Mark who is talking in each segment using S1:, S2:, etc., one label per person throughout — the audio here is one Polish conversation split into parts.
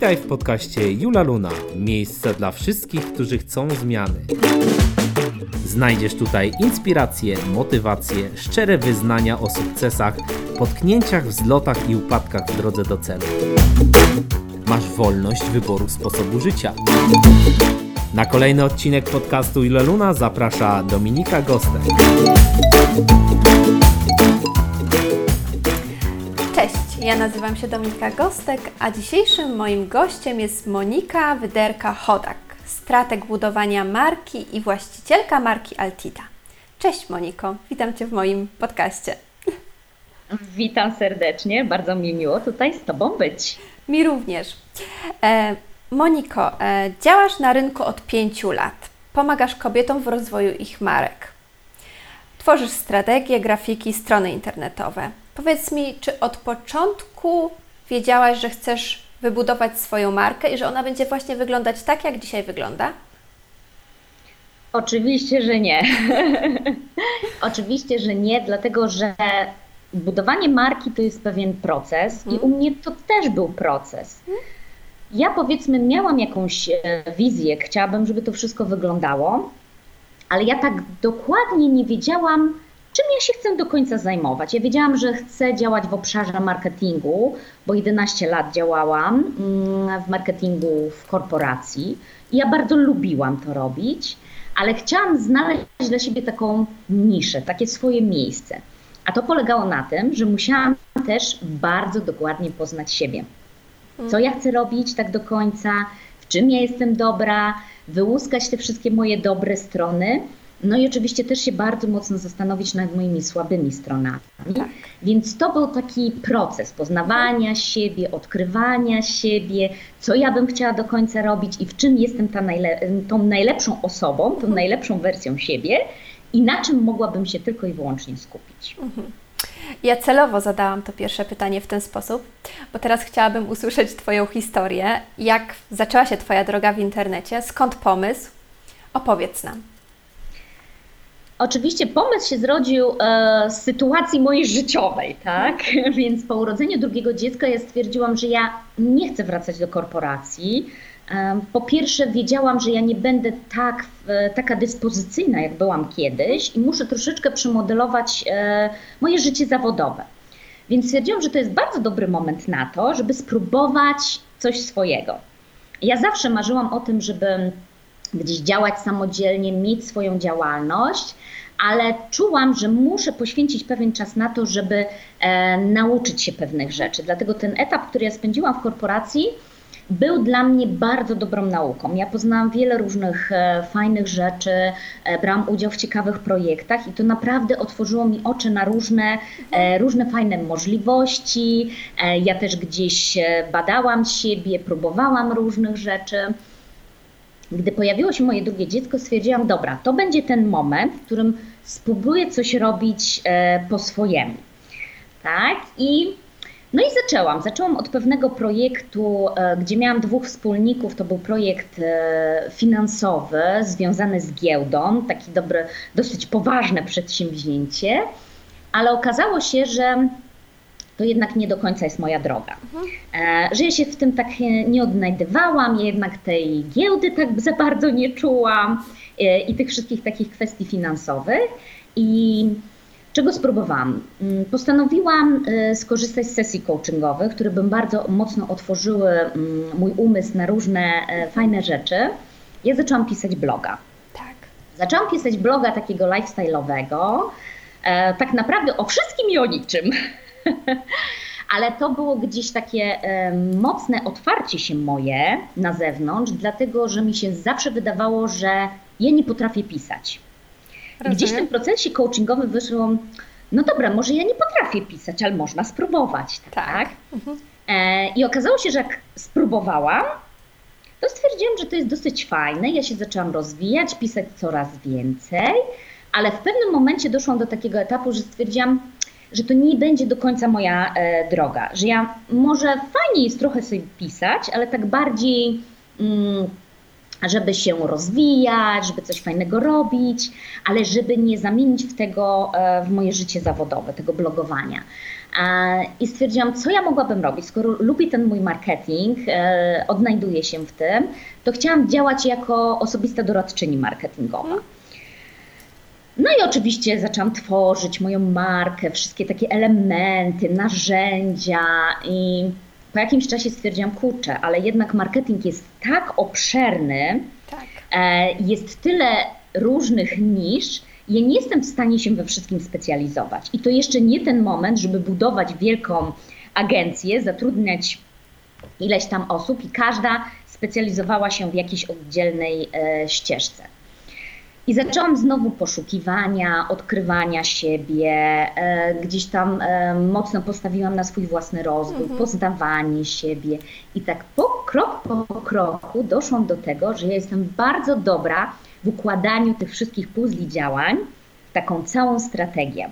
S1: Witaj w podcaście Jula Luna. Miejsce dla wszystkich, którzy chcą zmiany. Znajdziesz tutaj inspiracje, motywacje, szczere wyznania o sukcesach, potknięciach, wzlotach i upadkach w drodze do celu. Masz wolność wyboru sposobu życia. Na kolejny odcinek podcastu Jula Luna zaprasza Dominika Gostek.
S2: Ja nazywam się Dominika Gostek, a dzisiejszym moim gościem jest Monika Wyderka-Chodak, strateg budowania marki i właścicielka marki Altita. Cześć Moniko, witam Cię w moim podcaście.
S3: Witam serdecznie, bardzo mi miło tutaj z Tobą być.
S2: Mi również. E, Moniko, e, działasz na rynku od pięciu lat. Pomagasz kobietom w rozwoju ich marek. Tworzysz strategie, grafiki, strony internetowe. Powiedz mi, czy od początku wiedziałaś, że chcesz wybudować swoją markę i że ona będzie właśnie wyglądać tak, jak dzisiaj wygląda?
S3: Oczywiście, że nie. Oczywiście, że nie, dlatego że budowanie marki to jest pewien proces i u mnie to też był proces. Ja powiedzmy miałam jakąś e, wizję, chciałabym, żeby to wszystko wyglądało, ale ja tak dokładnie nie wiedziałam, czym ja się chcę do końca zajmować. Ja wiedziałam, że chcę działać w obszarze marketingu, bo 11 lat działałam mm, w marketingu w korporacji i ja bardzo lubiłam to robić, ale chciałam znaleźć dla siebie taką niszę, takie swoje miejsce. A to polegało na tym, że musiałam też bardzo dokładnie poznać siebie. Co ja chcę robić tak do końca, w czym ja jestem dobra, wyłuskać te wszystkie moje dobre strony no i oczywiście też się bardzo mocno zastanowić nad moimi słabymi stronami. Tak. Więc to był taki proces poznawania siebie, odkrywania siebie, co ja bym chciała do końca robić i w czym jestem ta najle tą najlepszą osobą, tą mhm. najlepszą wersją siebie i na czym mogłabym się tylko i wyłącznie skupić. Mhm.
S2: Ja celowo zadałam to pierwsze pytanie w ten sposób, bo teraz chciałabym usłyszeć Twoją historię. Jak zaczęła się Twoja droga w internecie? Skąd pomysł? Opowiedz nam.
S3: Oczywiście pomysł się zrodził e, z sytuacji mojej życiowej, tak? Więc po urodzeniu drugiego dziecka ja stwierdziłam, że ja nie chcę wracać do korporacji. E, po pierwsze, wiedziałam, że ja nie będę tak, e, taka dyspozycyjna, jak byłam kiedyś, i muszę troszeczkę przemodelować e, moje życie zawodowe. Więc stwierdziłam, że to jest bardzo dobry moment na to, żeby spróbować coś swojego. Ja zawsze marzyłam o tym, żeby gdzieś działać samodzielnie, mieć swoją działalność, ale czułam, że muszę poświęcić pewien czas na to, żeby e, nauczyć się pewnych rzeczy. Dlatego ten etap, który ja spędziłam w korporacji, był dla mnie bardzo dobrą nauką. Ja poznałam wiele różnych e, fajnych rzeczy, e, brałam udział w ciekawych projektach i to naprawdę otworzyło mi oczy na różne, e, różne fajne możliwości. E, ja też gdzieś e, badałam siebie, próbowałam różnych rzeczy. Gdy pojawiło się moje drugie dziecko, stwierdziłam, dobra, to będzie ten moment, w którym spróbuję coś robić e, po swojemu. Tak? I no i zaczęłam. Zaczęłam od pewnego projektu, e, gdzie miałam dwóch wspólników. To był projekt e, finansowy związany z giełdą, taki dobry, dosyć poważne przedsięwzięcie, ale okazało się, że to jednak nie do końca jest moja droga. Mhm. Że ja się w tym tak nie odnajdywałam, ja jednak tej giełdy tak za bardzo nie czułam e, i tych wszystkich takich kwestii finansowych. I czego spróbowałam? Mm, postanowiłam e, skorzystać z sesji coachingowych, które bym bardzo mocno otworzyły mm, mój umysł na różne fajne rzeczy. Ja zaczęłam pisać bloga. Tak. Zaczęłam pisać bloga takiego lifestyle'owego, tak naprawdę o wszystkim i o niczym. Ale to było gdzieś takie mocne otwarcie się moje na zewnątrz, dlatego że mi się zawsze wydawało, że ja nie potrafię pisać. I gdzieś w tym procesie coachingowym wyszło, no dobra, może ja nie potrafię pisać, ale można spróbować. Tak. tak? Mhm. E, I okazało się, że jak spróbowałam, to stwierdziłam, że to jest dosyć fajne. Ja się zaczęłam rozwijać, pisać coraz więcej, ale w pewnym momencie doszłam do takiego etapu, że stwierdziłam, że to nie będzie do końca moja e, droga, że ja może fajnie jest trochę sobie pisać, ale tak bardziej mm, żeby się rozwijać, żeby coś fajnego robić, ale żeby nie zamienić w tego e, w moje życie zawodowe, tego blogowania. I stwierdziłam, co ja mogłabym robić, skoro lubię ten mój marketing, e, odnajduję się w tym, to chciałam działać jako osobista doradczyni marketingowa. No i oczywiście zaczęłam tworzyć moją markę, wszystkie takie elementy, narzędzia i po jakimś czasie stwierdziłam, kurczę, ale jednak marketing jest tak obszerny, tak. E, jest tyle różnych nisz, ja nie jestem w stanie się we wszystkim specjalizować. I to jeszcze nie ten moment, żeby budować wielką agencję, zatrudniać ileś tam osób i każda specjalizowała się w jakiejś oddzielnej e, ścieżce. I zaczęłam znowu poszukiwania, odkrywania siebie, e, gdzieś tam e, mocno postawiłam na swój własny rozwój, mhm. poznawanie siebie. I tak po krok po kroku doszłam do tego, że ja jestem bardzo dobra w układaniu tych wszystkich puzli działań w taką całą strategię.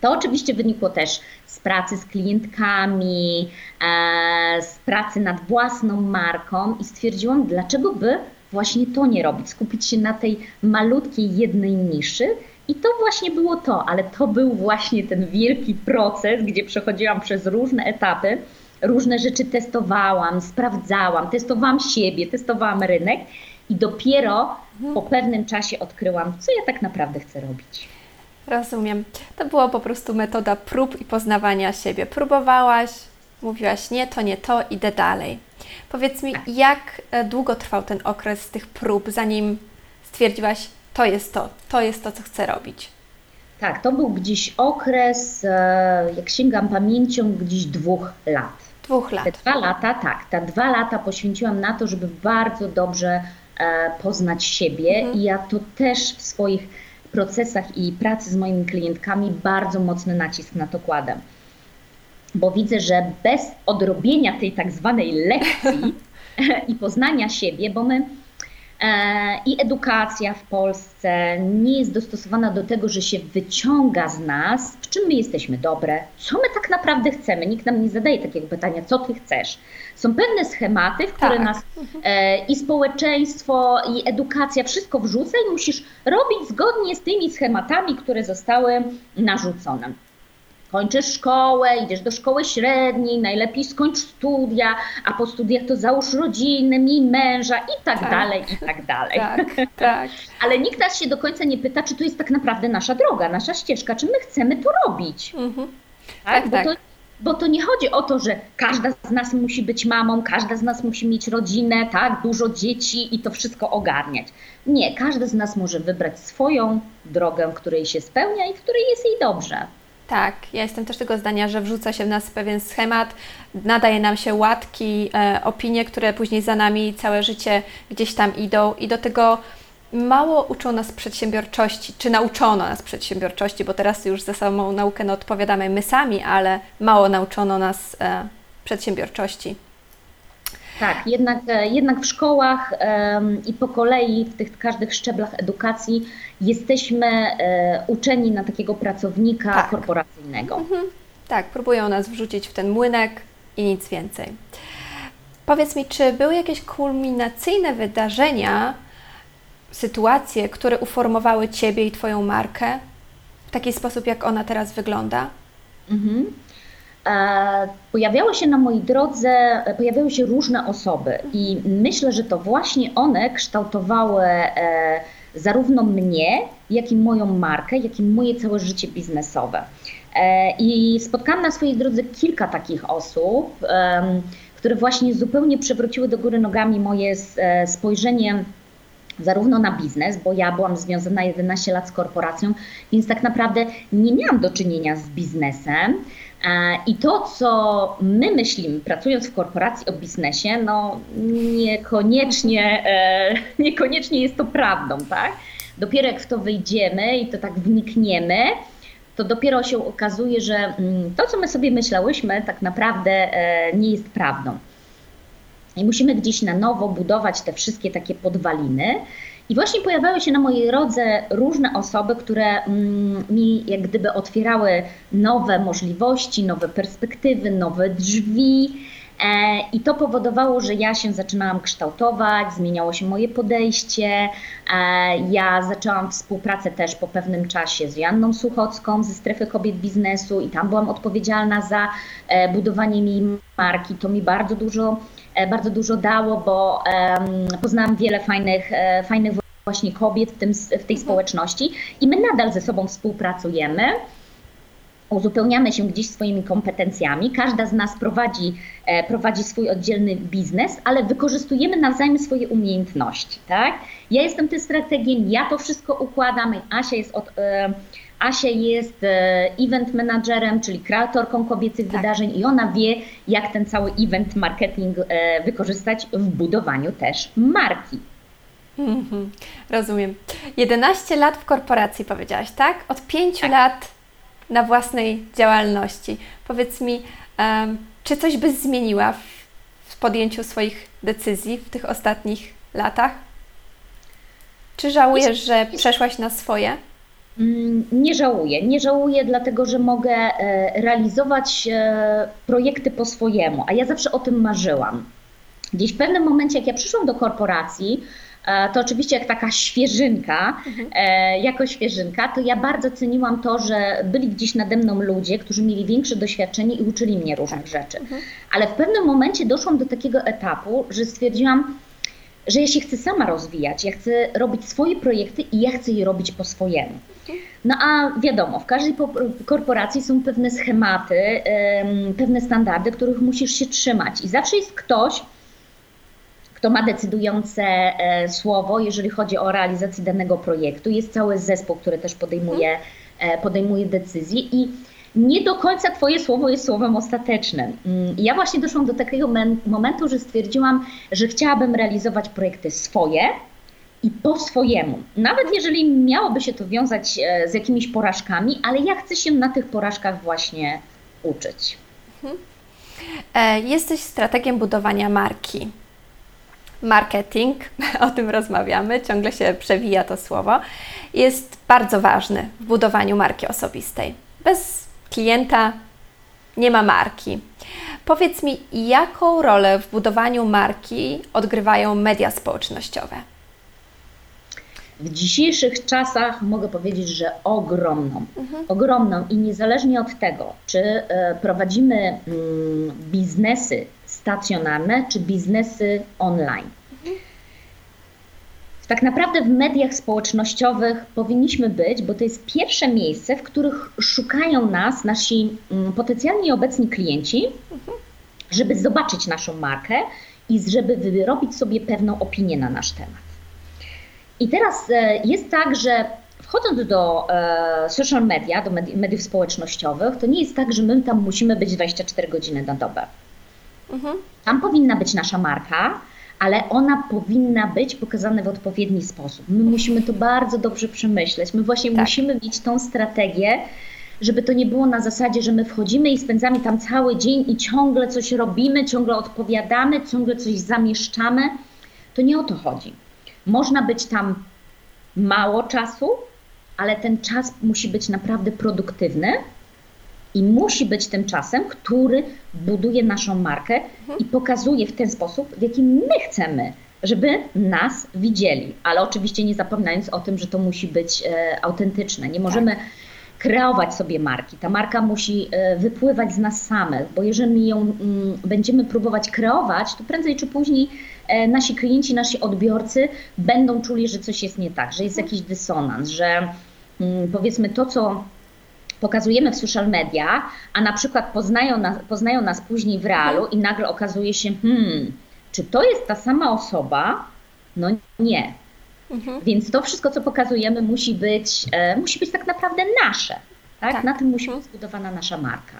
S3: To oczywiście wynikło też z pracy z klientkami, e, z pracy nad własną marką i stwierdziłam, dlaczego by właśnie to nie robić, skupić się na tej malutkiej jednej niszy. I to właśnie było to, ale to był właśnie ten wielki proces, gdzie przechodziłam przez różne etapy, różne rzeczy testowałam, sprawdzałam, testowałam siebie, testowałam rynek i dopiero po pewnym czasie odkryłam, co ja tak naprawdę chcę robić.
S2: Rozumiem. To była po prostu metoda prób i poznawania siebie. Próbowałaś, mówiłaś nie, to nie to, idę dalej. Powiedz mi, tak. jak e, długo trwał ten okres tych prób, zanim stwierdziłaś, to jest to, to jest to, co chcę robić?
S3: Tak, to był gdzieś okres, e, jak sięgam pamięcią, gdzieś dwóch lat.
S2: Dwóch lat.
S3: Te dwa lata, tak, te dwa lata poświęciłam na to, żeby bardzo dobrze e, poznać siebie mhm. i ja to też w swoich procesach i pracy z moimi klientkami bardzo mocny nacisk na to kładę bo widzę, że bez odrobienia tej tak zwanej lekcji i poznania siebie, bo my e, i edukacja w Polsce nie jest dostosowana do tego, że się wyciąga z nas, w czym my jesteśmy dobre, co my tak naprawdę chcemy. Nikt nam nie zadaje takiego pytania, co ty chcesz. Są pewne schematy, w które tak. nas e, i społeczeństwo, i edukacja wszystko wrzuca i musisz robić zgodnie z tymi schematami, które zostały narzucone kończysz szkołę, idziesz do szkoły średniej, najlepiej skończ studia, a po studiach to załóż rodzinę, miej męża i tak, tak. dalej, i tak dalej.
S2: Tak, tak.
S3: Ale nikt nas się do końca nie pyta, czy to jest tak naprawdę nasza droga, nasza ścieżka, czy my chcemy to robić. Mhm. Tak, tak, bo, tak. To, bo to nie chodzi o to, że każda z nas musi być mamą, każda z nas musi mieć rodzinę, tak, dużo dzieci i to wszystko ogarniać. Nie, każdy z nas może wybrać swoją drogę, w której się spełnia i w której jest jej dobrze.
S2: Tak, ja jestem też tego zdania, że wrzuca się w nas pewien schemat, nadaje nam się łatki, e, opinie, które później za nami całe życie gdzieś tam idą i do tego mało uczą nas przedsiębiorczości, czy nauczono nas przedsiębiorczości, bo teraz już za samą naukę no, odpowiadamy my sami, ale mało nauczono nas e, przedsiębiorczości.
S3: Tak, jednak, e, jednak w szkołach i po kolei w tych każdych szczeblach edukacji jesteśmy e, uczeni na takiego pracownika tak. korporacyjnego. Mhm.
S2: Tak, próbują nas wrzucić w ten młynek i nic więcej. Powiedz mi, czy były jakieś kulminacyjne wydarzenia, sytuacje, które uformowały Ciebie i Twoją markę w taki sposób, jak ona teraz wygląda? Mhm.
S3: E, pojawiały się na mojej drodze, pojawiały się różne osoby i myślę, że to właśnie one kształtowały e, zarówno mnie, jak i moją markę, jak i moje całe życie biznesowe. E, I spotkałam na swojej drodze kilka takich osób, które właśnie zupełnie przewróciły do góry nogami moje spojrzenie zarówno na biznes, bo ja byłam związana 11 lat z korporacją, więc tak naprawdę nie miałam do czynienia z biznesem. E, I to, co my myślimy, pracując w korporacji o biznesie, no niekoniecznie, e, niekoniecznie jest to prawdą, tak? Dopiero jak w to wyjdziemy i to tak wnikniemy, to dopiero się okazuje, że mm, to, co my sobie myślałyśmy, tak naprawdę e, nie jest prawdą. I musimy gdzieś na nowo budować te wszystkie takie podwaliny. I właśnie pojawiały się na mojej drodze różne osoby, które mm, mi jak gdyby otwierały nowe możliwości, nowe perspektywy, nowe drzwi. I to powodowało, że ja się zaczynałam kształtować, zmieniało się moje podejście. Ja zaczęłam współpracę też po pewnym czasie z Janną Suchocką ze Strefy Kobiet Biznesu i tam byłam odpowiedzialna za budowanie mi marki. To mi bardzo dużo, bardzo dużo dało, bo poznałam wiele fajnych, fajnych właśnie kobiet w, tym, w tej mhm. społeczności i my nadal ze sobą współpracujemy. Uzupełniamy się gdzieś swoimi kompetencjami. Każda z nas prowadzi, e, prowadzi swój oddzielny biznes, ale wykorzystujemy nawzajem swoje umiejętności. Tak? Ja jestem tym strategiem, ja to wszystko układam. Asia jest od, e, Asia jest e, event managerem, czyli kreatorką kobiecych tak. wydarzeń i ona wie, jak ten cały event marketing wykorzystać w budowaniu też marki.
S2: Mhm, rozumiem. 11 lat w korporacji powiedziałaś, tak? Od 5 tak. lat na własnej działalności. Powiedz mi, um, czy coś byś zmieniła w, w podjęciu swoich decyzji w tych ostatnich latach? Czy żałujesz, że przeszłaś na swoje?
S3: Mm, nie żałuję. Nie żałuję, dlatego że mogę e, realizować e, projekty po swojemu, a ja zawsze o tym marzyłam. Gdzieś w pewnym momencie, jak ja przyszłam do korporacji, E, to oczywiście jak taka świeżynka, mhm. Jako świeżynka, to ja bardzo ceniłam to, że byli gdzieś nade mną ludzie, którzy mieli większe doświadczenie i uczyli mnie różnych tak. rzeczy. Mhm. Ale w pewnym momencie doszłam do takiego etapu, że stwierdziłam, że ja się chcę sama rozwijać, ja chcę robić swoje projekty i ja chcę je robić po swojemu. No a wiadomo, w każdej korporacji są pewne schematy, pewne standardy, których musisz się trzymać i zawsze jest ktoś, kto ma decydujące e, słowo, jeżeli chodzi o realizację danego projektu. Jest cały zespół, który też podejmuje, e, podejmuje decyzje i nie do końca Twoje słowo jest słowem ostatecznym. Mm, ja właśnie doszłam do takiego momentu, że stwierdziłam, że chciałabym realizować projekty swoje i po swojemu. Nawet jeżeli miałoby się to wiązać e, z jakimiś porażkami, ale ja chcę się na tych porażkach właśnie uczyć. Mhm.
S2: Jesteś strategiem budowania marki marketing, o tym rozmawiamy, ciągle się przewija to słowo, jest bardzo ważny w budowaniu marki osobistej. Bez klienta nie ma marki. Powiedz mi, jaką rolę w budowaniu marki odgrywają media społecznościowe?
S3: W dzisiejszych czasach mogę powiedzieć, że ogromną. Mhm. Ogromną i niezależnie od tego, czy e, prowadzimy mm, biznesy stacjonarne czy biznesy online. Tak naprawdę w mediach społecznościowych powinniśmy być, bo to jest pierwsze miejsce, w których szukają nas nasi mm, potencjalni obecni klienci, żeby zobaczyć naszą markę i żeby wyrobić sobie pewną opinię na nasz temat. I teraz e, jest tak, że wchodząc do e, social media, do mediów społecznościowych, to nie jest tak, że my tam musimy być 24 godziny na dobę. Mhm. Tam powinna być nasza marka, ale ona powinna być pokazana w odpowiedni sposób. My musimy to bardzo dobrze przemyśleć. My właśnie tak. musimy mieć tą strategię, żeby to nie było na zasadzie, że my wchodzimy i spędzamy tam cały dzień i ciągle coś robimy, ciągle odpowiadamy, ciągle coś zamieszczamy. To nie o to chodzi. Można być tam mało czasu, ale ten czas musi być naprawdę produktywny i musi być tym czasem, który buduje naszą markę i pokazuje w ten sposób, w jakim my chcemy, żeby nas widzieli. Ale oczywiście nie zapominając o tym, że to musi być e, autentyczne. Nie możemy tak. kreować sobie marki. Ta marka musi e, wypływać z nas samych, bo jeżeli ją mm, będziemy próbować kreować, to prędzej czy później nasi klienci, nasi odbiorcy będą czuli, że coś jest nie tak, że jest jakiś dysonans, że mm, powiedzmy to, co pokazujemy w social media, a na przykład poznają nas, poznają nas później w realu mhm. i nagle okazuje się, hmm, czy to jest ta sama osoba? No nie. Mhm. Więc to wszystko, co pokazujemy, musi być, e, musi być tak naprawdę nasze. Tak? tak. Na tym musi mhm. być zbudowana nasza marka.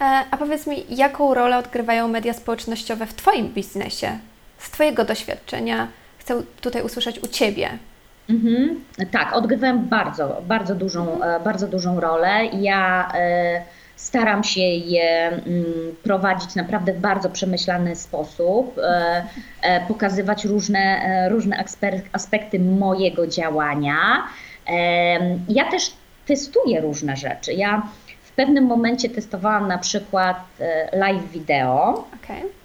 S2: E, a powiedz mi, jaką rolę odgrywają media społecznościowe w Twoim biznesie? Z Twojego doświadczenia chcę tutaj usłyszeć u Ciebie.
S3: Mhm. Tak, odgrywałem bardzo, bardzo dużą, e, bardzo dużą rolę. Ja e, staram się je mm, prowadzić naprawdę w bardzo przemyślany sposób, e, pokazywać różne, różne aspekty mojego działania. Ja też testuję różne rzeczy. Ja w pewnym momencie testowałam na przykład live wideo. Okay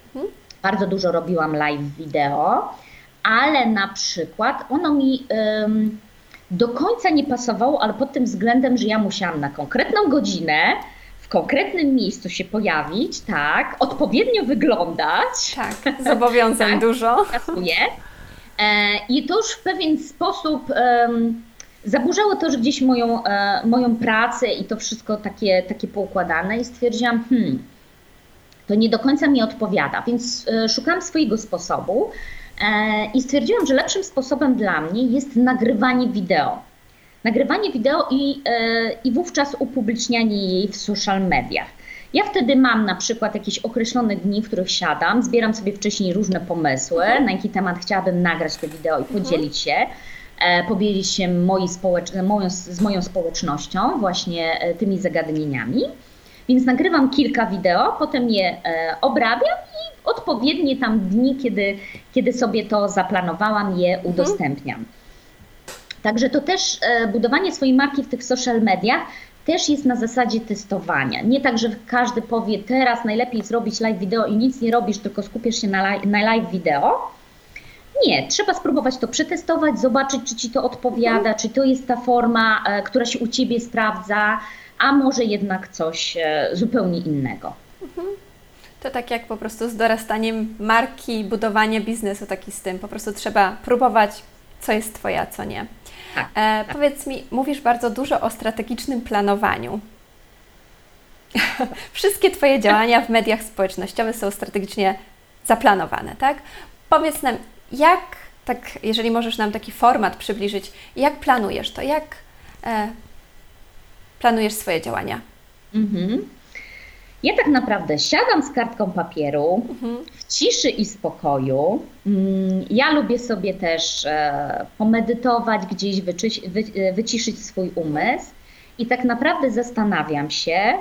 S3: bardzo dużo robiłam live wideo, ale na przykład ono mi ym, do końca nie pasowało, ale pod tym względem, że ja musiałam na konkretną godzinę w konkretnym miejscu się pojawić, tak, odpowiednio wyglądać.
S2: Tak, zobowiązań tak, dużo.
S3: Pasuje. E, I to już w pewien sposób um, zaburzało też gdzieś moją, e, moją pracę i to wszystko takie, takie poukładane i stwierdziłam, hmm, to nie do końca mi odpowiada, więc e, szukałam swojego sposobu e, i stwierdziłam, że lepszym sposobem dla mnie jest nagrywanie wideo. Nagrywanie wideo i, e, i wówczas upublicznianie jej w social mediach. Ja wtedy mam na przykład jakieś określone dni, w których siadam, zbieram sobie wcześniej różne pomysły, mhm. na jaki temat chciałabym nagrać te wideo i mhm. podzielić się, e, się społecz- moją, z moją społecznością właśnie tymi zagadnieniami. Więc nagrywam kilka wideo, potem je e, obrabiam i odpowiednie tam dni, kiedy, kiedy sobie to zaplanowałam, je mhm. udostępniam. Także to też e, budowanie swojej marki w tych social mediach też jest na zasadzie testowania. Nie tak, że każdy powie teraz najlepiej zrobić live wideo i nic nie robisz, tylko skupisz się na live, na live wideo. Nie, trzeba spróbować to przetestować, zobaczyć, czy ci to odpowiada, mhm. czy to jest ta forma, e, która się u ciebie sprawdza, a może jednak coś e, zupełnie innego. Mhm.
S2: To tak jak po prostu z dorastaniem marki, budowanie biznesu, taki z tym. Po prostu trzeba próbować, co jest Twoje, a co nie. Tak, e, tak. Powiedz mi, mówisz bardzo dużo o strategicznym planowaniu. Wszystkie Twoje działania w mediach społecznościowych są strategicznie zaplanowane, tak? Powiedz nam, jak, tak, jeżeli możesz nam taki format przybliżyć, jak planujesz to, jak e, planujesz swoje działania? Mhm.
S3: Ja tak naprawdę siadam z kartką papieru mhm. w ciszy i spokoju. Mm, ja lubię sobie też e, pomedytować, gdzieś wyczyś, wy, e, wyciszyć swój umysł i tak naprawdę zastanawiam się, e,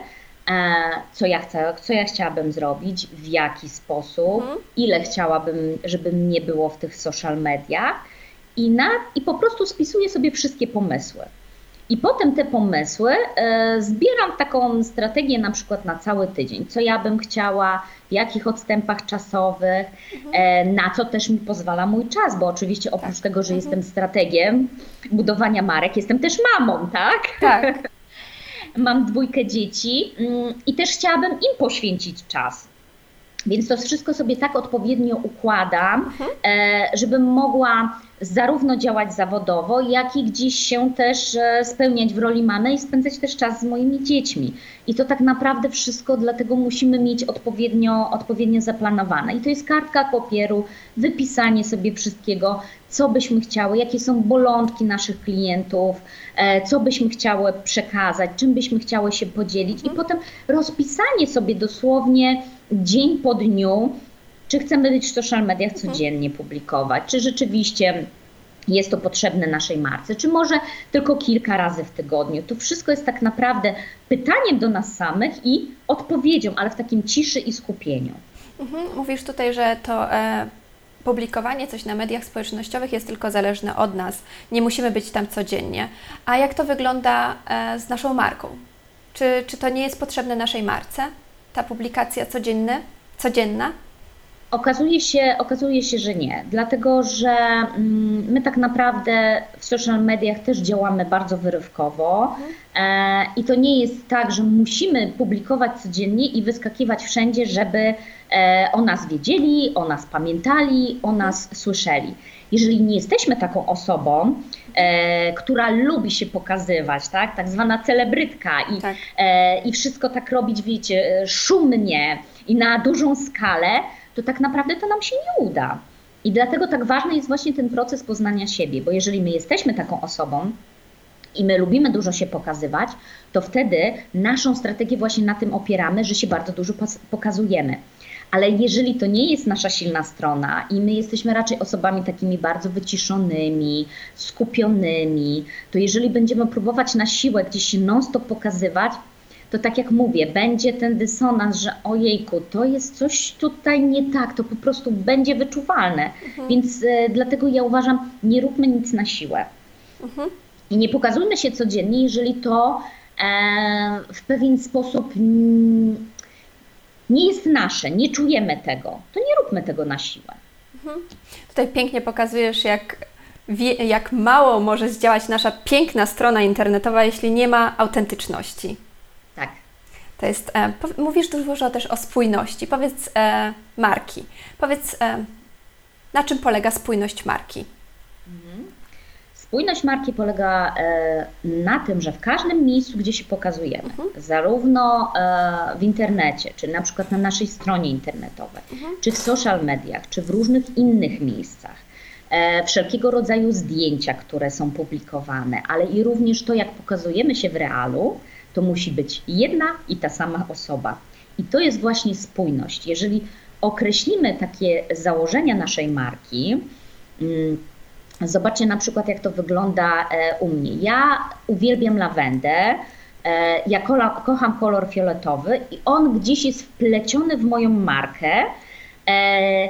S3: co ja, chcę, co ja chciałabym zrobić, w jaki sposób, mhm. ile chciałabym, żeby mnie było w tych social mediach i, na, i po prostu spisuję sobie wszystkie pomysły. I potem te pomysły e, zbieram taką strategię na przykład na cały tydzień, co ja bym chciała, w jakich odstępach czasowych, mhm. e, na co też mi pozwala mój czas, bo oczywiście oprócz tak. tego, że mhm. jestem strategiem budowania marek, jestem też mamą, tak?
S2: Tak.
S3: Mam dwójkę dzieci mm, i też chciałabym im poświęcić czas. Więc to wszystko sobie tak odpowiednio układam, mhm. E, żebym mogła zarówno działać zawodowo, jak i gdzieś się też e, spełniać w roli mamy i spędzać też czas z moimi dziećmi. I to tak naprawdę wszystko, dlatego musimy mieć odpowiednio, odpowiednio zaplanowane. I to jest kartka papieru, wypisanie sobie wszystkiego, co byśmy chciały, jakie są bolątki naszych klientów, e, co byśmy chciały przekazać, czym byśmy chciały się podzielić, i potem rozpisanie sobie dosłownie dzień po dniu czy chcemy być w social mediach mhm. codziennie publikować, czy rzeczywiście jest to potrzebne naszej marce, czy może tylko kilka razy w tygodniu. To wszystko jest tak naprawdę pytaniem do nas samych i odpowiedzią, ale w takim ciszy i skupieniu.
S2: Mhm. Mówisz tutaj, że to e, publikowanie coś na mediach społecznościowych jest tylko zależne od nas. Nie musimy być tam codziennie. A jak to wygląda e, z naszą marką? Czy, czy to nie jest potrzebne naszej marce, ta publikacja codzienna? codzienna?
S3: Okazuje się, okazuje się, że nie, dlatego że mm, my tak naprawdę w social mediach też działamy bardzo wyrywkowo e, i to nie jest tak, że musimy publikować codziennie i wyskakiwać wszędzie, żeby e, o nas wiedzieli, o nas pamiętali, o nas słyszeli. Jeżeli nie jesteśmy taką osobą, która lubi się pokazywać, tak, tak zwana celebrytka i, tak. E, i wszystko tak robić, wiecie, szumnie i na dużą skalę, to tak naprawdę to nam się nie uda. I dlatego tak ważny jest właśnie ten proces poznania siebie, bo jeżeli my jesteśmy taką osobą, i my lubimy dużo się pokazywać, to wtedy naszą strategię właśnie na tym opieramy, że się bardzo dużo pokazujemy. Ale jeżeli to nie jest nasza silna strona i my jesteśmy raczej osobami takimi bardzo wyciszonymi, skupionymi, to jeżeli będziemy próbować na siłę gdzieś się non-stop pokazywać, to tak jak mówię, będzie ten dysonans, że ojejku, to jest coś tutaj nie tak, to po prostu będzie wyczuwalne. Mhm. Więc e, dlatego ja uważam, nie róbmy nic na siłę. Mhm. I nie pokazujmy się codziennie, jeżeli to e, w pewien sposób nie jest nasze, nie czujemy tego, to nie róbmy tego na siłę.
S2: Mhm. Tutaj pięknie pokazujesz, jak, jak mało może zdziałać nasza piękna strona internetowa, jeśli nie ma autentyczności.
S3: Tak.
S2: To jest, e, mówisz dużo też o spójności. Powiedz e, marki. Powiedz, e, na czym polega spójność marki?
S3: Spójność marki polega e, na tym, że w każdym miejscu, gdzie się pokazujemy, mhm. zarówno e, w internecie, czy na przykład na naszej stronie internetowej, mhm. czy w social mediach, czy w różnych innych miejscach, e, wszelkiego rodzaju zdjęcia, które są publikowane, ale i również to, jak pokazujemy się w realu, to musi być jedna i ta sama osoba. I to jest właśnie spójność. Jeżeli określimy takie założenia naszej marki, mm, Zobaczcie na przykład, jak to wygląda e, u mnie. Ja uwielbiam lawendę. E, ja kocham kolor fioletowy i on gdzieś jest wpleciony w moją markę. E,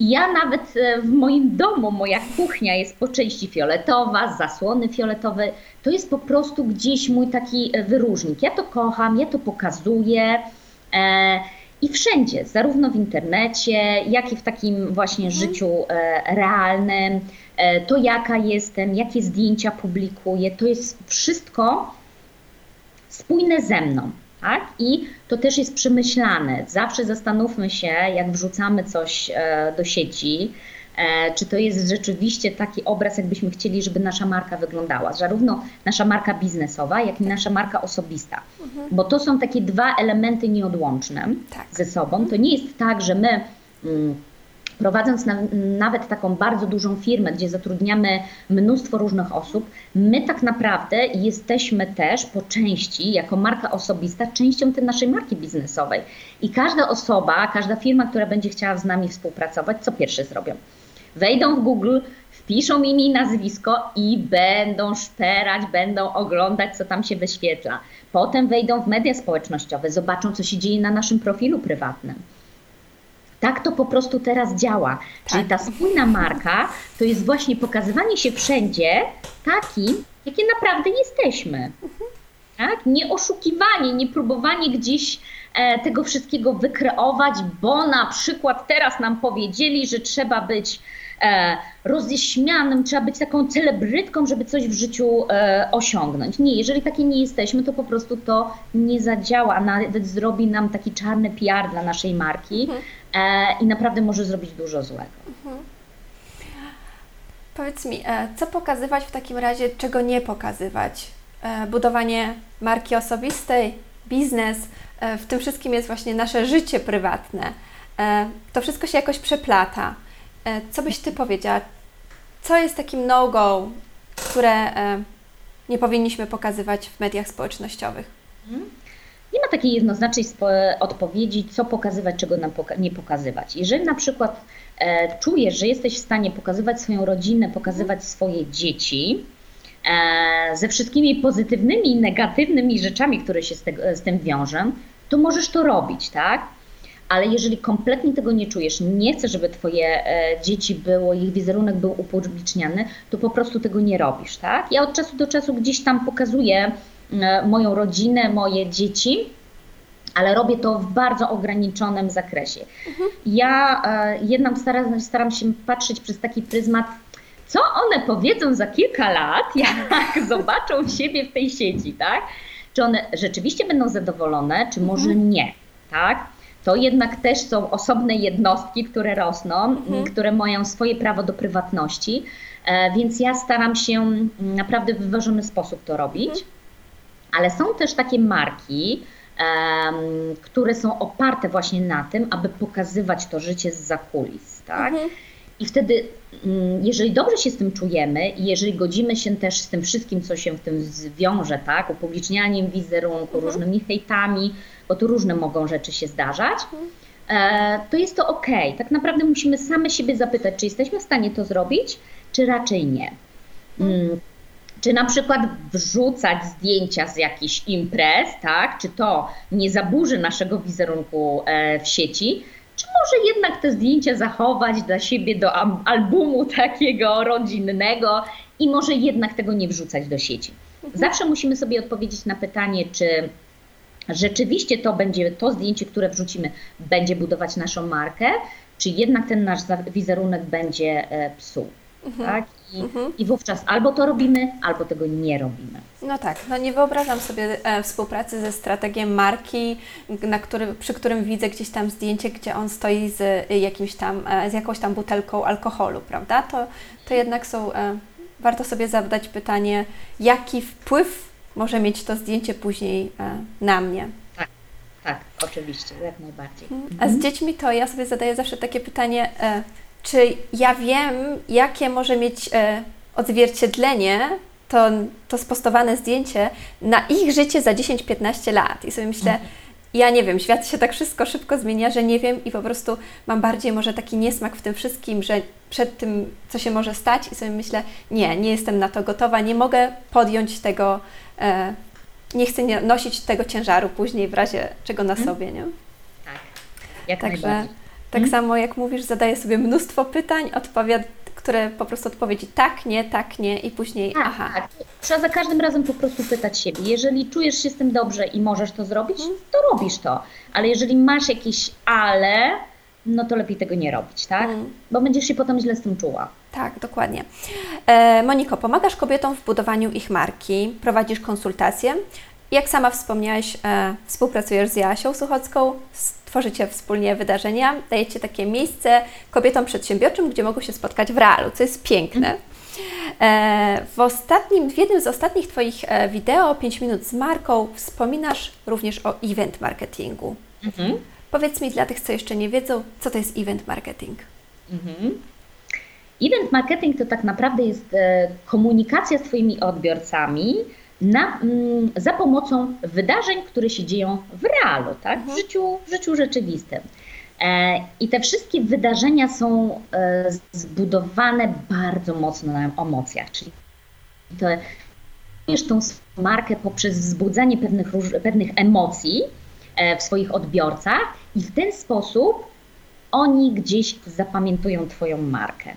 S3: ja nawet w moim domu, moja kuchnia jest po części fioletowa, zasłony fioletowe. To jest po prostu gdzieś mój taki wyróżnik. Ja to kocham, ja to pokazuję. I wszędzie, zarówno w internecie, jak i w takim właśnie mhm. życiu realnym. E, to jaka jestem, jakie zdjęcia publikuję, to jest wszystko spójne ze mną. Tak? I to też jest przemyślane. Zawsze zastanówmy się, jak wrzucamy coś e, do sieci, e, czy to jest rzeczywiście taki obraz, jakbyśmy chcieli, żeby nasza marka wyglądała. Zarówno nasza marka biznesowa, jak i nasza marka osobista. Mhm. Bo to są takie dwa elementy nieodłączne tak. ze sobą. To nie jest tak, że my. Mm, prowadząc na, nawet taką bardzo dużą firmę, gdzie zatrudniamy mnóstwo różnych osób, my tak naprawdę jesteśmy też po części, jako marka osobista, częścią tej naszej marki biznesowej. I każda osoba, każda firma, która będzie chciała z nami współpracować, co pierwsze zrobią? Wejdą w Google, wpiszą imię i nazwisko i będą szperać, będą oglądać, co tam się wyświetla. Potem wejdą w media społecznościowe, zobaczą, co się dzieje na naszym profilu prywatnym. Tak to po prostu teraz działa. Tak. Czyli ta spójna marka to jest właśnie pokazywanie się wszędzie takim, jakie naprawdę jesteśmy. Tak? Nie oszukiwanie, nie próbowanie gdzieś e, tego wszystkiego wykreować, bo na przykład teraz nam powiedzieli, że trzeba być e, rozjeśmianym, trzeba być taką celebrytką, żeby coś w życiu e, osiągnąć. Nie, jeżeli takie nie jesteśmy, to po prostu to nie zadziała, nawet zrobi nam taki czarny PR dla naszej marki, mhm e, i naprawdę może zrobić dużo złego. Mhm.
S2: Powiedz mi, co pokazywać w takim razie, czego nie pokazywać? Budowanie marki osobistej, biznes, w tym wszystkim jest właśnie nasze życie prywatne. To wszystko się jakoś przeplata. Co byś Ty powiedziała? Co jest takim no-go, które nie powinniśmy pokazywać w mediach społecznościowych? Mhm.
S3: Nie ma takiej jednoznacznej odpowiedzi, co pokazywać, czego nam poka nie pokazywać. Jeżeli na przykład e, czujesz, że jesteś w stanie pokazywać swoją rodzinę, pokazywać swoje dzieci, e, ze wszystkimi pozytywnymi i negatywnymi rzeczami, które się z, z tym wiążą, to możesz to robić, tak? Ale jeżeli kompletnie tego nie czujesz, nie chcesz, żeby Twoje e, dzieci było, ich wizerunek był upubliczniany, to po prostu tego nie robisz, tak? Ja od czasu do czasu gdzieś tam pokazuję E, moją rodzinę, moje dzieci, ale robię to w bardzo ograniczonym zakresie. Mhm. Ja e, jednak staram, staram się patrzeć przez taki pryzmat, co one powiedzą za kilka lat, jak zobaczą siebie w tej sieci, tak? Czy one rzeczywiście będą zadowolone, czy może mhm. nie, tak? To jednak też są osobne jednostki, które rosną, mhm. które mają swoje prawo do prywatności, e, więc ja staram się naprawdę w wyważony sposób to robić. Mhm ale są też takie marki, które są oparte właśnie na tym, aby pokazywać to życie z zakulis, tak? Mhm. I wtedy, jeżeli dobrze się z tym czujemy i jeżeli godzimy się też z tym wszystkim, co się w tym zwiąże, tak, upublicznianiem wizerunku, mhm. różnymi hejtami, bo tu różne mogą rzeczy się zdarzać, mhm. e, to jest to ok. Tak naprawdę musimy same siebie zapytać, czy jesteśmy w stanie to zrobić, czy raczej nie. Mhm. Mm, czy na przykład wrzucać zdjęcia z jakichś imprez, tak? Czy to nie zaburzy naszego wizerunku e, w sieci? Czy może jednak te zdjęcia zachować dla siebie do albumu takiego rodzinnego i może jednak tego nie wrzucać do sieci? Mhm. Zawsze musimy sobie odpowiedzieć na pytanie, czy rzeczywiście to będzie, to zdjęcie, które wrzucimy, będzie budować naszą markę, czy jednak ten nasz wizerunek będzie e, psuł. Mhm. Tak? I, mhm. I wówczas albo to robimy, albo tego nie robimy.
S2: No tak, no nie wyobrażam sobie e, współpracy ze strategiem marki, na który, przy którym widzę gdzieś tam zdjęcie, gdzie on stoi z jakimś tam, e, z jakąś tam butelką alkoholu, prawda? To, to jednak są, e, warto sobie zadać pytanie, jaki wpływ może mieć to zdjęcie później e, na mnie.
S3: Tak, tak, oczywiście, jak najbardziej.
S2: A z dziećmi to ja sobie zadaję zawsze takie pytanie, e, czy ja wiem, jakie może mieć e, odzwierciedlenie to, to spostowane zdjęcie na ich życie za 10-15 lat. I sobie myślę, mhm. ja nie wiem, świat się tak wszystko szybko zmienia, że nie wiem i po prostu mam bardziej może taki niesmak w tym wszystkim, że przed tym, co się może stać i sobie myślę, nie, nie jestem na to gotowa, nie mogę podjąć tego, e, nie chcę nosić tego ciężaru później w razie czego na mhm. sobie, nie?
S3: Tak, jak Także, najbardziej.
S2: Tak hmm? samo jak mówisz, zadaję sobie mnóstwo pytań, odpowiad które po prostu odpowiedzi tak, nie, tak, nie i później tak, aha. Tak.
S3: Trzeba za każdym razem po prostu pytać siebie. Jeżeli czujesz się z tym dobrze i możesz to zrobić, hmm. to robisz to. Ale jeżeli masz jakieś ale, no to lepiej tego nie robić, tak? Hmm. Bo będziesz się potem źle z tym czuła.
S2: Tak, dokładnie. E, Moniko, pomagasz kobietom w budowaniu ich marki, prowadzisz konsultacje. Jak sama wspomniałaś, e, współpracujesz z Jasią Suchocką, tworzycie wspólnie wydarzenia, dajecie takie miejsce kobietom przedsiębiorczym, gdzie mogą się spotkać w realu, co jest piękne. E, w ostatnim, w jednym z ostatnich Twoich e, wideo, 5 minut z marką, wspominasz również o event marketingu. Mhm. Powiedz mi dla tych, co jeszcze nie wiedzą, co to jest event marketing? Mhm.
S3: Event marketing to tak naprawdę jest e, komunikacja z Twoimi odbiorcami, na, mm, za pomocą wydarzeń, które się dzieją w realu, tak? w, mhm. życiu, w życiu rzeczywistym. E, I te wszystkie wydarzenia są e, zbudowane bardzo mocno na emocjach, czyli to tą markę poprzez wzbudzanie pewnych, pewnych emocji e, w swoich odbiorcach i w ten sposób oni gdzieś zapamiętują Twoją markę.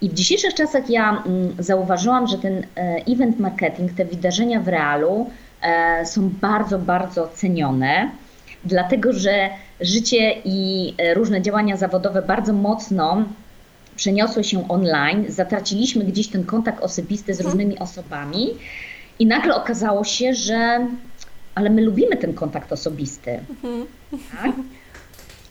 S3: I w dzisiejszych czasach ja mm, zauważyłam, że ten e, event marketing, te wydarzenia w realu e, są bardzo, bardzo cenione, dlatego że życie i e, różne działania zawodowe bardzo mocno przeniosły się online, zatraciliśmy gdzieś ten kontakt osobisty z mhm. różnymi osobami i nagle okazało się, że ale my lubimy ten kontakt osobisty. Mhm. Tak?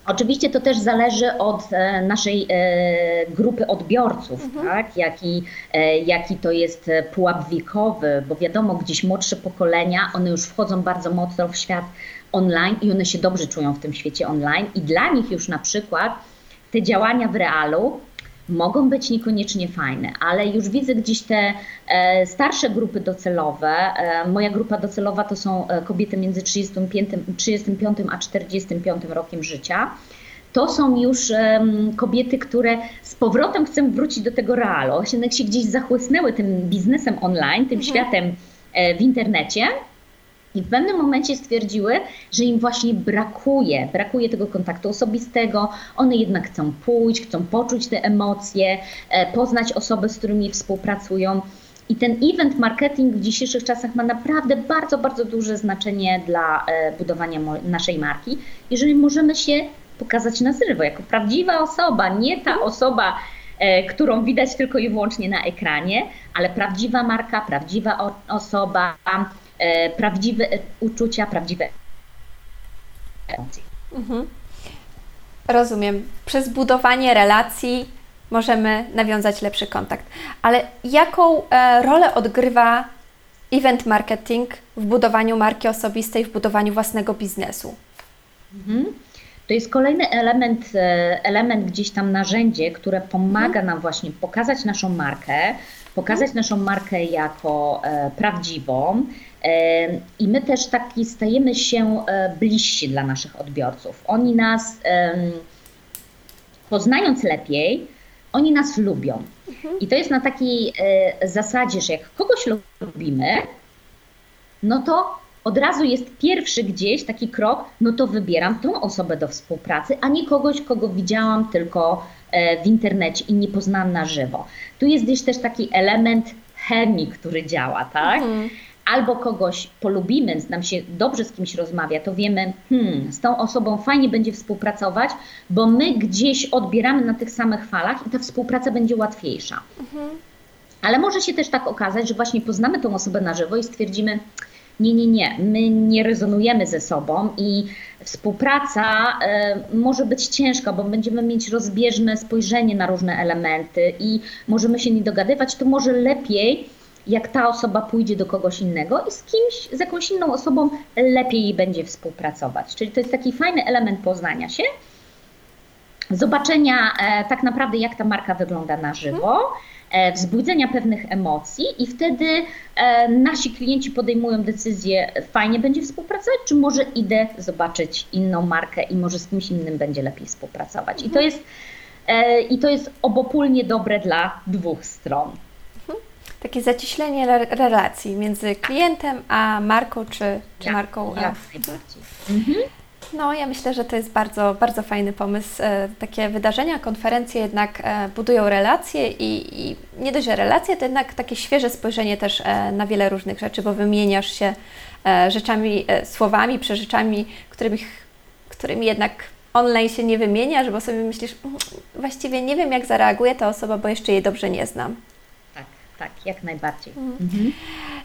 S3: Oczywiście to też zależy od e, naszej e, grupy odbiorców, mhm. tak? jaki, e, jaki to jest pułap wiekowy, bo wiadomo, gdzieś młodsze pokolenia, one już wchodzą bardzo mocno w świat online i one się dobrze czują w tym świecie online i dla nich już na przykład te działania w realu mogą być niekoniecznie fajne, ale już widzę gdzieś te e, starsze grupy docelowe. E, moja grupa docelowa to są e, kobiety między 35, 35 a 45 rokiem życia. To są już kobiety, które z powrotem chcą wrócić do tego realu. One się gdzieś zachłysnęły tym biznesem online, tym mhm. światem w internecie i w pewnym momencie stwierdziły, że im właśnie brakuje, brakuje tego kontaktu osobistego. One jednak chcą pójść, chcą poczuć te emocje, e, poznać osoby, z którymi współpracują. I ten event marketing w dzisiejszych czasach ma naprawdę bardzo, bardzo duże znaczenie dla e, budowania naszej marki, jeżeli możemy się pokazać na żywo, jako prawdziwa osoba, nie ta osoba, e, którą widać tylko i wyłącznie na ekranie, ale prawdziwa marka, prawdziwa osoba, prawdziwe uczucia, prawdziwe emocje. Mhm.
S2: Rozumiem. Przez budowanie relacji możemy nawiązać lepszy kontakt. Ale jaką e, rolę odgrywa event marketing w budowaniu marki osobistej, w budowaniu własnego biznesu?
S3: Mhm. To jest kolejny element, e, element gdzieś tam narzędzie, które pomaga mhm. nam właśnie pokazać naszą markę, pokazać naszą markę jako e, prawdziwą, i my też taki stajemy się e, bliżsi dla naszych odbiorców. Oni nas, poznając lepiej, oni nas lubią. Mhm. I to jest na takiej e, zasadzie, że jak kogoś lubimy, no to od razu jest pierwszy gdzieś taki krok, no to wybieram tą osobę do współpracy, a nie kogoś, kogo widziałam tylko e, w internecie i nie poznałam na żywo. Tu jest gdzieś też taki element chemii, który działa, tak? Mhm albo kogoś polubimy, nam się dobrze z kimś rozmawia, to wiemy, hmm, z tą osobą fajnie będzie współpracować, bo my gdzieś odbieramy na tych samych falach i ta współpraca będzie łatwiejsza. Mhm. Ale może się też tak okazać, że właśnie poznamy tą osobę na żywo i stwierdzimy, nie, nie, nie, my nie rezonujemy ze sobą i współpraca y, może być ciężka, bo będziemy mieć rozbieżne spojrzenie na różne elementy i możemy się nie dogadywać, to może lepiej jak ta osoba pójdzie do kogoś innego i z kimś, z jakąś inną osobą lepiej będzie współpracować. Czyli to jest taki fajny element poznania się, zobaczenia e, tak naprawdę, jak ta marka wygląda na żywo, e, wzbudzenia pewnych emocji i wtedy e, nasi klienci podejmują decyzję, fajnie będzie współpracować, czy może idę zobaczyć inną markę i może z kimś innym będzie lepiej współpracować. I to jest, i to jest obopólnie dobre dla dwóch stron
S2: takie zacieślenie relacji między klientem a marką czy, czy
S3: jak,
S2: marką.
S3: Jak najbardziej. Mhm.
S2: No, ja myślę, że to jest bardzo, bardzo fajny pomysł. E, takie wydarzenia, konferencje jednak e, budują relacje i, i nie dość, że relacje, to jednak takie świeże spojrzenie też e, na wiele różnych rzeczy, bo wymieniasz się rzeczami, słowami, przeżyczami, którymi, którymi jednak online się nie wymieniasz, bo sobie myślisz, mm, właściwie nie wiem, jak zareaguje ta osoba, bo jeszcze jej dobrze nie znam
S3: tak, jak najbardziej. Mhm. mhm.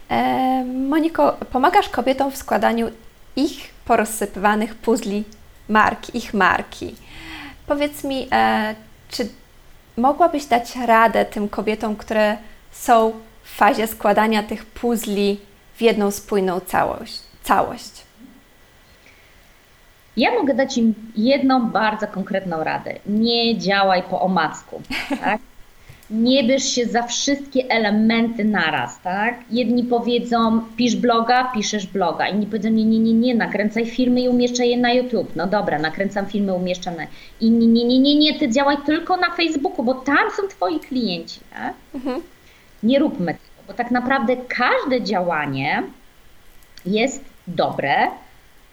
S2: E, Moniko, pomagasz kobietom w składaniu ich porozsypywanych puzli marki, ich marki. Powiedz mi, e, czy mogłabyś dać radę tym kobietom, które są w fazie składania tych puzli w jedną spójną całość? całość?
S3: Ja mogę dać im jedną bardzo konkretną radę. Nie działaj po omacku. Tak? Nie bierz się za wszystkie elementy naraz, tak? Jedni powiedzą, pisz bloga, piszesz bloga. Inni powiedzą, nie, nie, nie, nie, nakręcaj filmy i umieszczaj je na YouTube. No dobra, nakręcam filmy, umieszczam na... Inni, nie, nie, nie, nie, ty działaj tylko na Facebooku, bo tam są twoi klienci, tak? Mhm. Nie róbmy tego, bo tak naprawdę każde działanie jest dobre,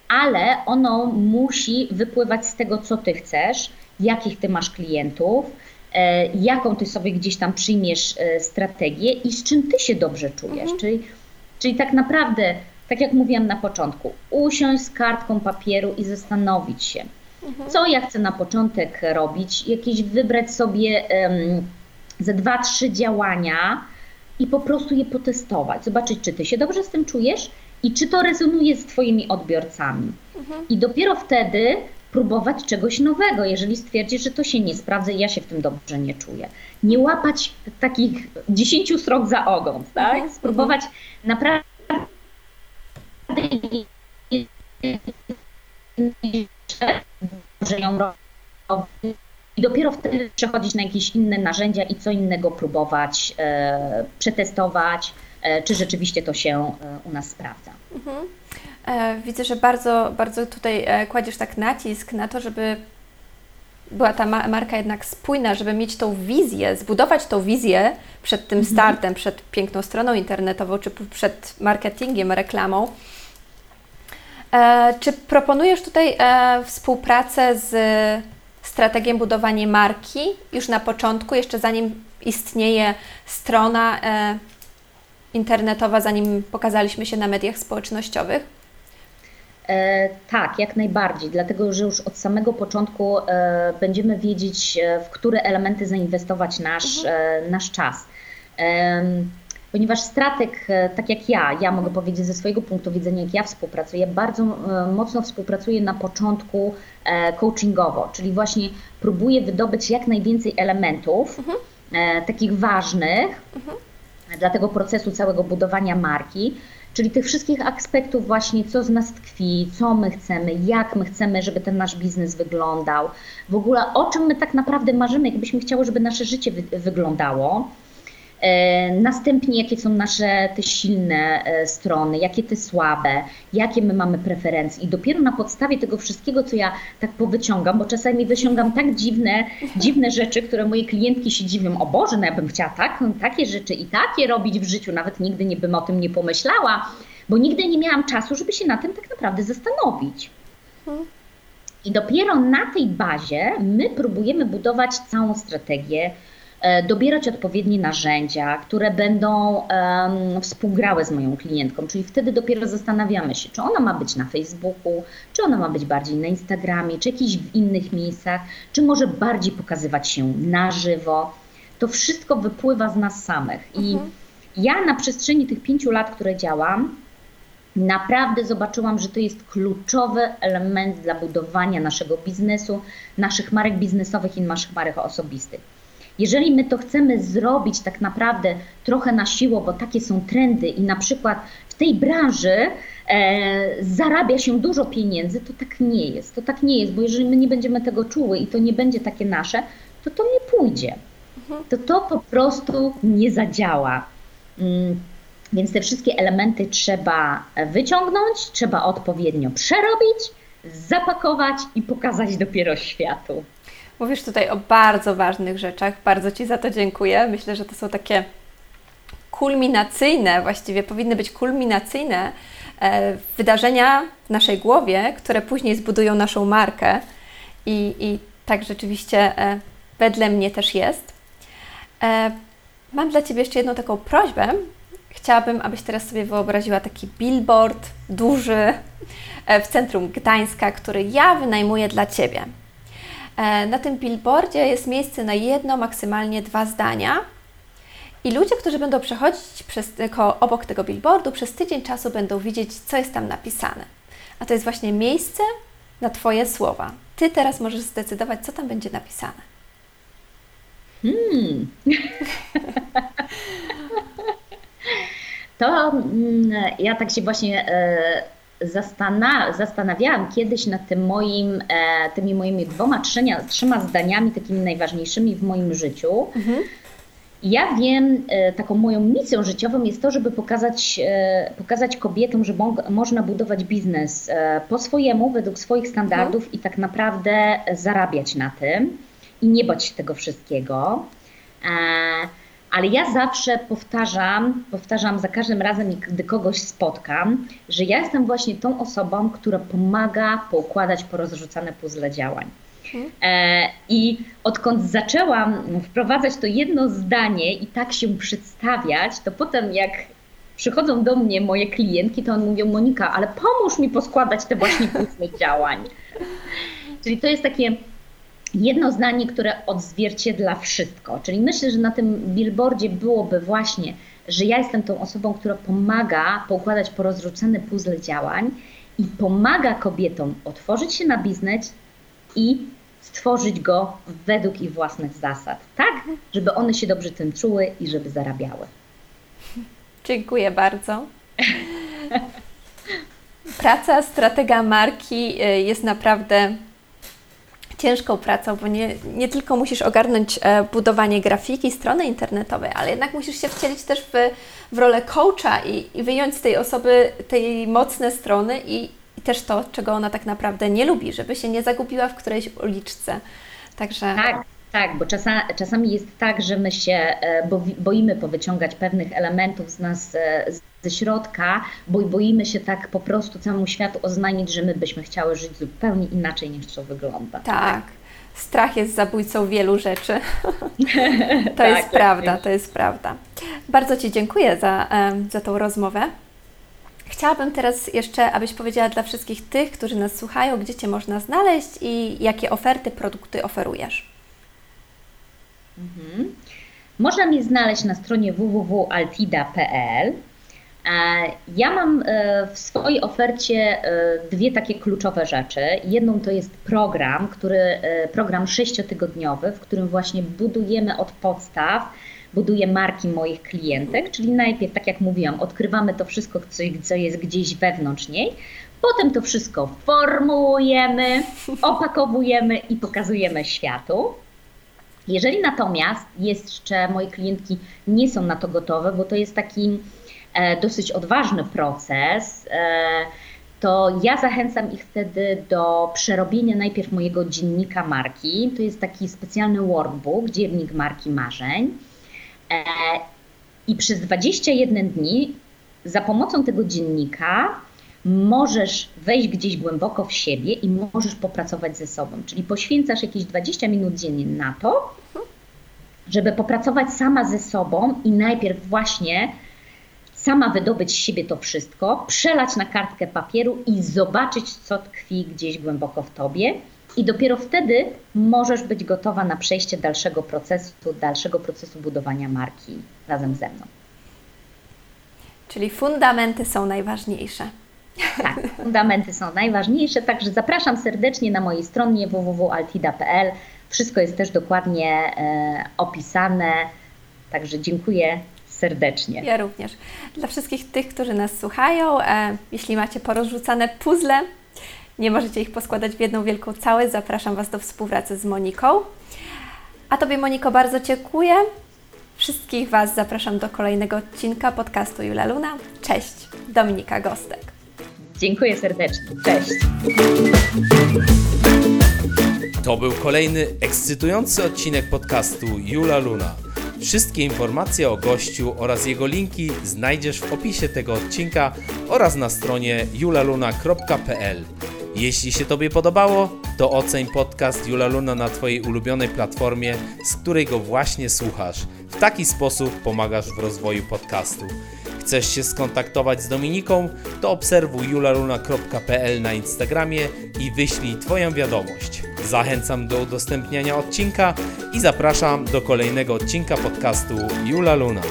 S3: ale ono musi wypływać z tego, co ty chcesz, jakich ty masz klientów, jaką ty sobie gdzieś tam przyjmiesz e, strategię i z czym ty się dobrze czujesz. Mhm. Czyli, czyli tak naprawdę, tak jak mówiłam na początku, usiąść z kartką papieru i zastanowić się, mhm. co ja chcę na początek robić, jakieś wybrać sobie um, ze dwa, trzy działania i po prostu je potestować, zobaczyć, czy ty się dobrze z tym czujesz i czy to rezonuje z twoimi odbiorcami. Mhm. I dopiero wtedy próbować czegoś nowego, jeżeli stwierdzisz, że to się nie sprawdza i ja się w tym dobrze nie czuję. Nie łapać takich dziesięciu srok za ogon, tak? Mhm, Spróbować mhm. naprawdę że ją robić i dopiero wtedy przechodzić na jakieś inne narzędzia i co innego próbować, e, przetestować, e, czy rzeczywiście to się e, u nas sprawdza. Mhm.
S2: E, widzę, że bardzo, bardzo tutaj e, kładziesz tak nacisk na to, żeby była ta marka jednak spójna, żeby mieć tą wizję, zbudować tą wizję przed tym mhm. startem, przed piękną stroną internetową, czy przed marketingiem, reklamą. E, czy proponujesz tutaj współpracę z strategią budowania marki już na początku, jeszcze zanim istnieje strona internetowa, zanim pokazaliśmy się na mediach społecznościowych?
S3: E, tak, jak najbardziej, dlatego że już od samego początku e, będziemy wiedzieć, e, w które elementy zainwestować nasz, mhm. nasz czas. Ponieważ strateg, tak jak ja, ja mogę powiedzieć ze swojego punktu widzenia, jak ja współpracuję, bardzo mocno współpracuję na początku coachingowo, czyli właśnie próbuję wydobyć jak najwięcej elementów, mhm. takich ważnych mhm. dla tego procesu całego budowania marki, Czyli tych wszystkich aspektów właśnie, co z nas tkwi, co my chcemy, jak my chcemy, żeby ten nasz biznes wyglądał, w ogóle o czym my tak naprawdę marzymy, jakbyśmy chciały, żeby nasze życie wy wyglądało. E, następnie, jakie są nasze te silne e, strony, jakie te słabe, jakie my mamy preferencje. I dopiero na podstawie tego wszystkiego, co ja tak powyciągam, bo czasami wyciągam tak dziwne, dziwne rzeczy, które moje klientki się dziwią, o Boże, no ja bym chciała tak, takie rzeczy i takie robić w życiu, nawet nigdy nie bym o tym nie pomyślała, bo nigdy nie miałam czasu, żeby się na tym tak naprawdę zastanowić. I dopiero na tej bazie my próbujemy budować całą strategię, dobierać odpowiednie narzędzia, które będą um, współgrały z moją klientką, czyli wtedy dopiero zastanawiamy się, czy ona ma być na Facebooku, czy ona ma być bardziej na Instagramie, czy jakichś w innych miejscach, czy może bardziej pokazywać się na żywo. To wszystko wypływa z nas samych. I mhm. ja na przestrzeni tych pięciu lat, które działam, naprawdę zobaczyłam, że to jest kluczowy element dla budowania naszego biznesu, naszych marek biznesowych i naszych marek osobistych. Jeżeli my to chcemy zrobić tak naprawdę trochę na siłę, bo takie są trendy i na przykład w tej branży e, zarabia się dużo pieniędzy, to tak nie jest. To tak nie jest, bo jeżeli my nie będziemy tego czuły i to nie będzie takie nasze, to to nie pójdzie. Mhm. To to po prostu nie zadziała. Mm, więc te wszystkie elementy trzeba wyciągnąć, trzeba odpowiednio przerobić, zapakować i pokazać dopiero światu.
S2: Mówisz tutaj o bardzo ważnych rzeczach. Bardzo Ci za to dziękuję. Myślę, że to są takie kulminacyjne, właściwie powinny być kulminacyjne e, wydarzenia w naszej głowie, które później zbudują naszą markę. I, i tak rzeczywiście e, wedle mnie też jest. E, mam dla Ciebie jeszcze jedną taką prośbę, Chciałabym, abyś teraz sobie wyobraziła taki billboard duży e, w centrum Gdańska, który ja wynajmuję dla Ciebie. E, na tym billboardzie jest miejsce na jedno, maksymalnie dwa zdania. I ludzie, którzy będą przechodzić przez, obok tego billboardu, przez tydzień czasu będą widzieć, co jest tam napisane. A to jest właśnie miejsce na Twoje słowa. Ty teraz możesz zdecydować, co tam będzie napisane. Hmm.
S3: To mm, ja tak się właśnie e, zastana zastanawiałam kiedyś nad tym moim, e, tymi moimi dwoma, trzema, trzema zdaniami takimi najważniejszymi w moim życiu. Mhm. Ja wiem, e, taką moją misją życiową jest to, żeby pokazać, pokazać kobietom, że mo można budować biznes po swojemu, według swoich standardów mhm. i tak naprawdę zarabiać na tym i nie bać się tego wszystkiego. Ale ja zawsze powtarzam, powtarzam za każdym razem, gdy kogoś spotkam, że ja jestem właśnie tą osobą, która pomaga poukładać porozrzucane puzzle działań. E, I odkąd zaczęłam wprowadzać to jedno zdanie i tak się przedstawiać, to potem jak przychodzą do mnie moje klientki, to one mówią, Monika, ale pomóż mi poskładać te właśnie puzzle działań. Czyli to jest takie jedno zdanie, które odzwierciedla wszystko. Czyli myślę, że na tym billboardzie byłoby właśnie, że ja jestem tą osobą, która pomaga poukładać porozrzucane puzzle działań i pomaga kobietom otworzyć się na biznes i stworzyć go według ich własnych zasad, tak, żeby one się dobrze tym czuły i żeby zarabiały.
S2: Dziękuję bardzo. Praca stratega marki y, jest naprawdę ciężką pracą, bo nie, nie tylko musisz ogarnąć e, budowanie grafiki, strony internetowej, ale jednak musisz się wcielić też w, w rolę coacha i, i wyjąć z tej osoby tej mocne strony i, i też to, czego ona tak naprawdę nie lubi, żeby się nie zagubiła w którejś uliczce. Także...
S3: Tak. Tak, bo czasa, czasami jest tak, że my się e, boimy powyciągać pewnych elementów z nas e, ze środka, bo boimy się tak po prostu całemu światu oznajmić, że my byśmy chciały żyć zupełnie inaczej niż to wygląda.
S2: Tak. Strach jest zabójcą wielu rzeczy. to tak, jest tak, prawda, to jest prawda. Bardzo Ci dziękuję za, za tą rozmowę. Chciałabym teraz jeszcze, abyś powiedziała dla wszystkich tych, którzy nas słuchają, gdzie Cię można znaleźć i jakie oferty, produkty oferujesz.
S3: Mhm. Można mnie znaleźć na stronie www.altida.pl. Ja mam e, w swojej ofercie e, dwie takie kluczowe rzeczy. Jedną to jest program, który, e, program sześciotygodniowy, w którym właśnie budujemy od podstaw, buduję marki moich klientek, czyli najpierw, tak jak mówiłam, odkrywamy to wszystko, co jest gdzieś wewnątrz niej, potem to wszystko formułujemy, opakowujemy i pokazujemy światu. Jeżeli natomiast jeszcze moje klientki nie są na to gotowe, bo to jest taki e, dosyć odważny proces, e, to ja zachęcam ich wtedy do przerobienia najpierw mojego dziennika marki. To jest taki specjalny workbook, dziennik marki marzeń. E, I przez 21 dni za pomocą tego dziennika możesz wejść gdzieś głęboko w siebie i możesz popracować ze sobą. Czyli poświęcasz jakieś 20 minut dziennie na to, żeby popracować sama ze sobą i najpierw właśnie sama wydobyć z siebie to wszystko, przelać na kartkę papieru i zobaczyć, co tkwi gdzieś głęboko w tobie. I dopiero wtedy możesz być gotowa na przejście dalszego procesu, dalszego procesu budowania marki razem ze mną.
S2: Czyli fundamenty są najważniejsze.
S3: Tak, fundamenty są najważniejsze, także zapraszam serdecznie na mojej stronie www.altida.pl. Wszystko jest też dokładnie e, opisane, także dziękuję serdecznie.
S2: Ja również. Dla wszystkich tych, którzy nas słuchają, e, jeśli macie porozrzucane puzzle, nie możecie ich poskładać w jedną wielką całość, zapraszam Was do współpracy z Moniką. A Tobie, Moniko, bardzo dziękuję. Wszystkich Was zapraszam do kolejnego odcinka podcastu Jula Luna. Cześć, Dominika Gostek.
S3: Dziękuję serdecznie. Cześć.
S1: To był kolejny ekscytujący odcinek podcastu Jula Luna. Wszystkie informacje o gościu oraz jego linki znajdziesz w opisie tego odcinka oraz na stronie julaluna.pl. Jeśli się Tobie podobało, to oceń podcast Jula Luna na Twojej ulubionej platformie, z której go właśnie słuchasz. W taki sposób pomagasz w rozwoju podcastu. Chcesz się skontaktować z Dominiką, to obserwuj julaluna.pl na Instagramie i wyślij Twoją wiadomość. Zachęcam do udostępniania odcinka i zapraszam do kolejnego odcinka podcastu Jula Luna.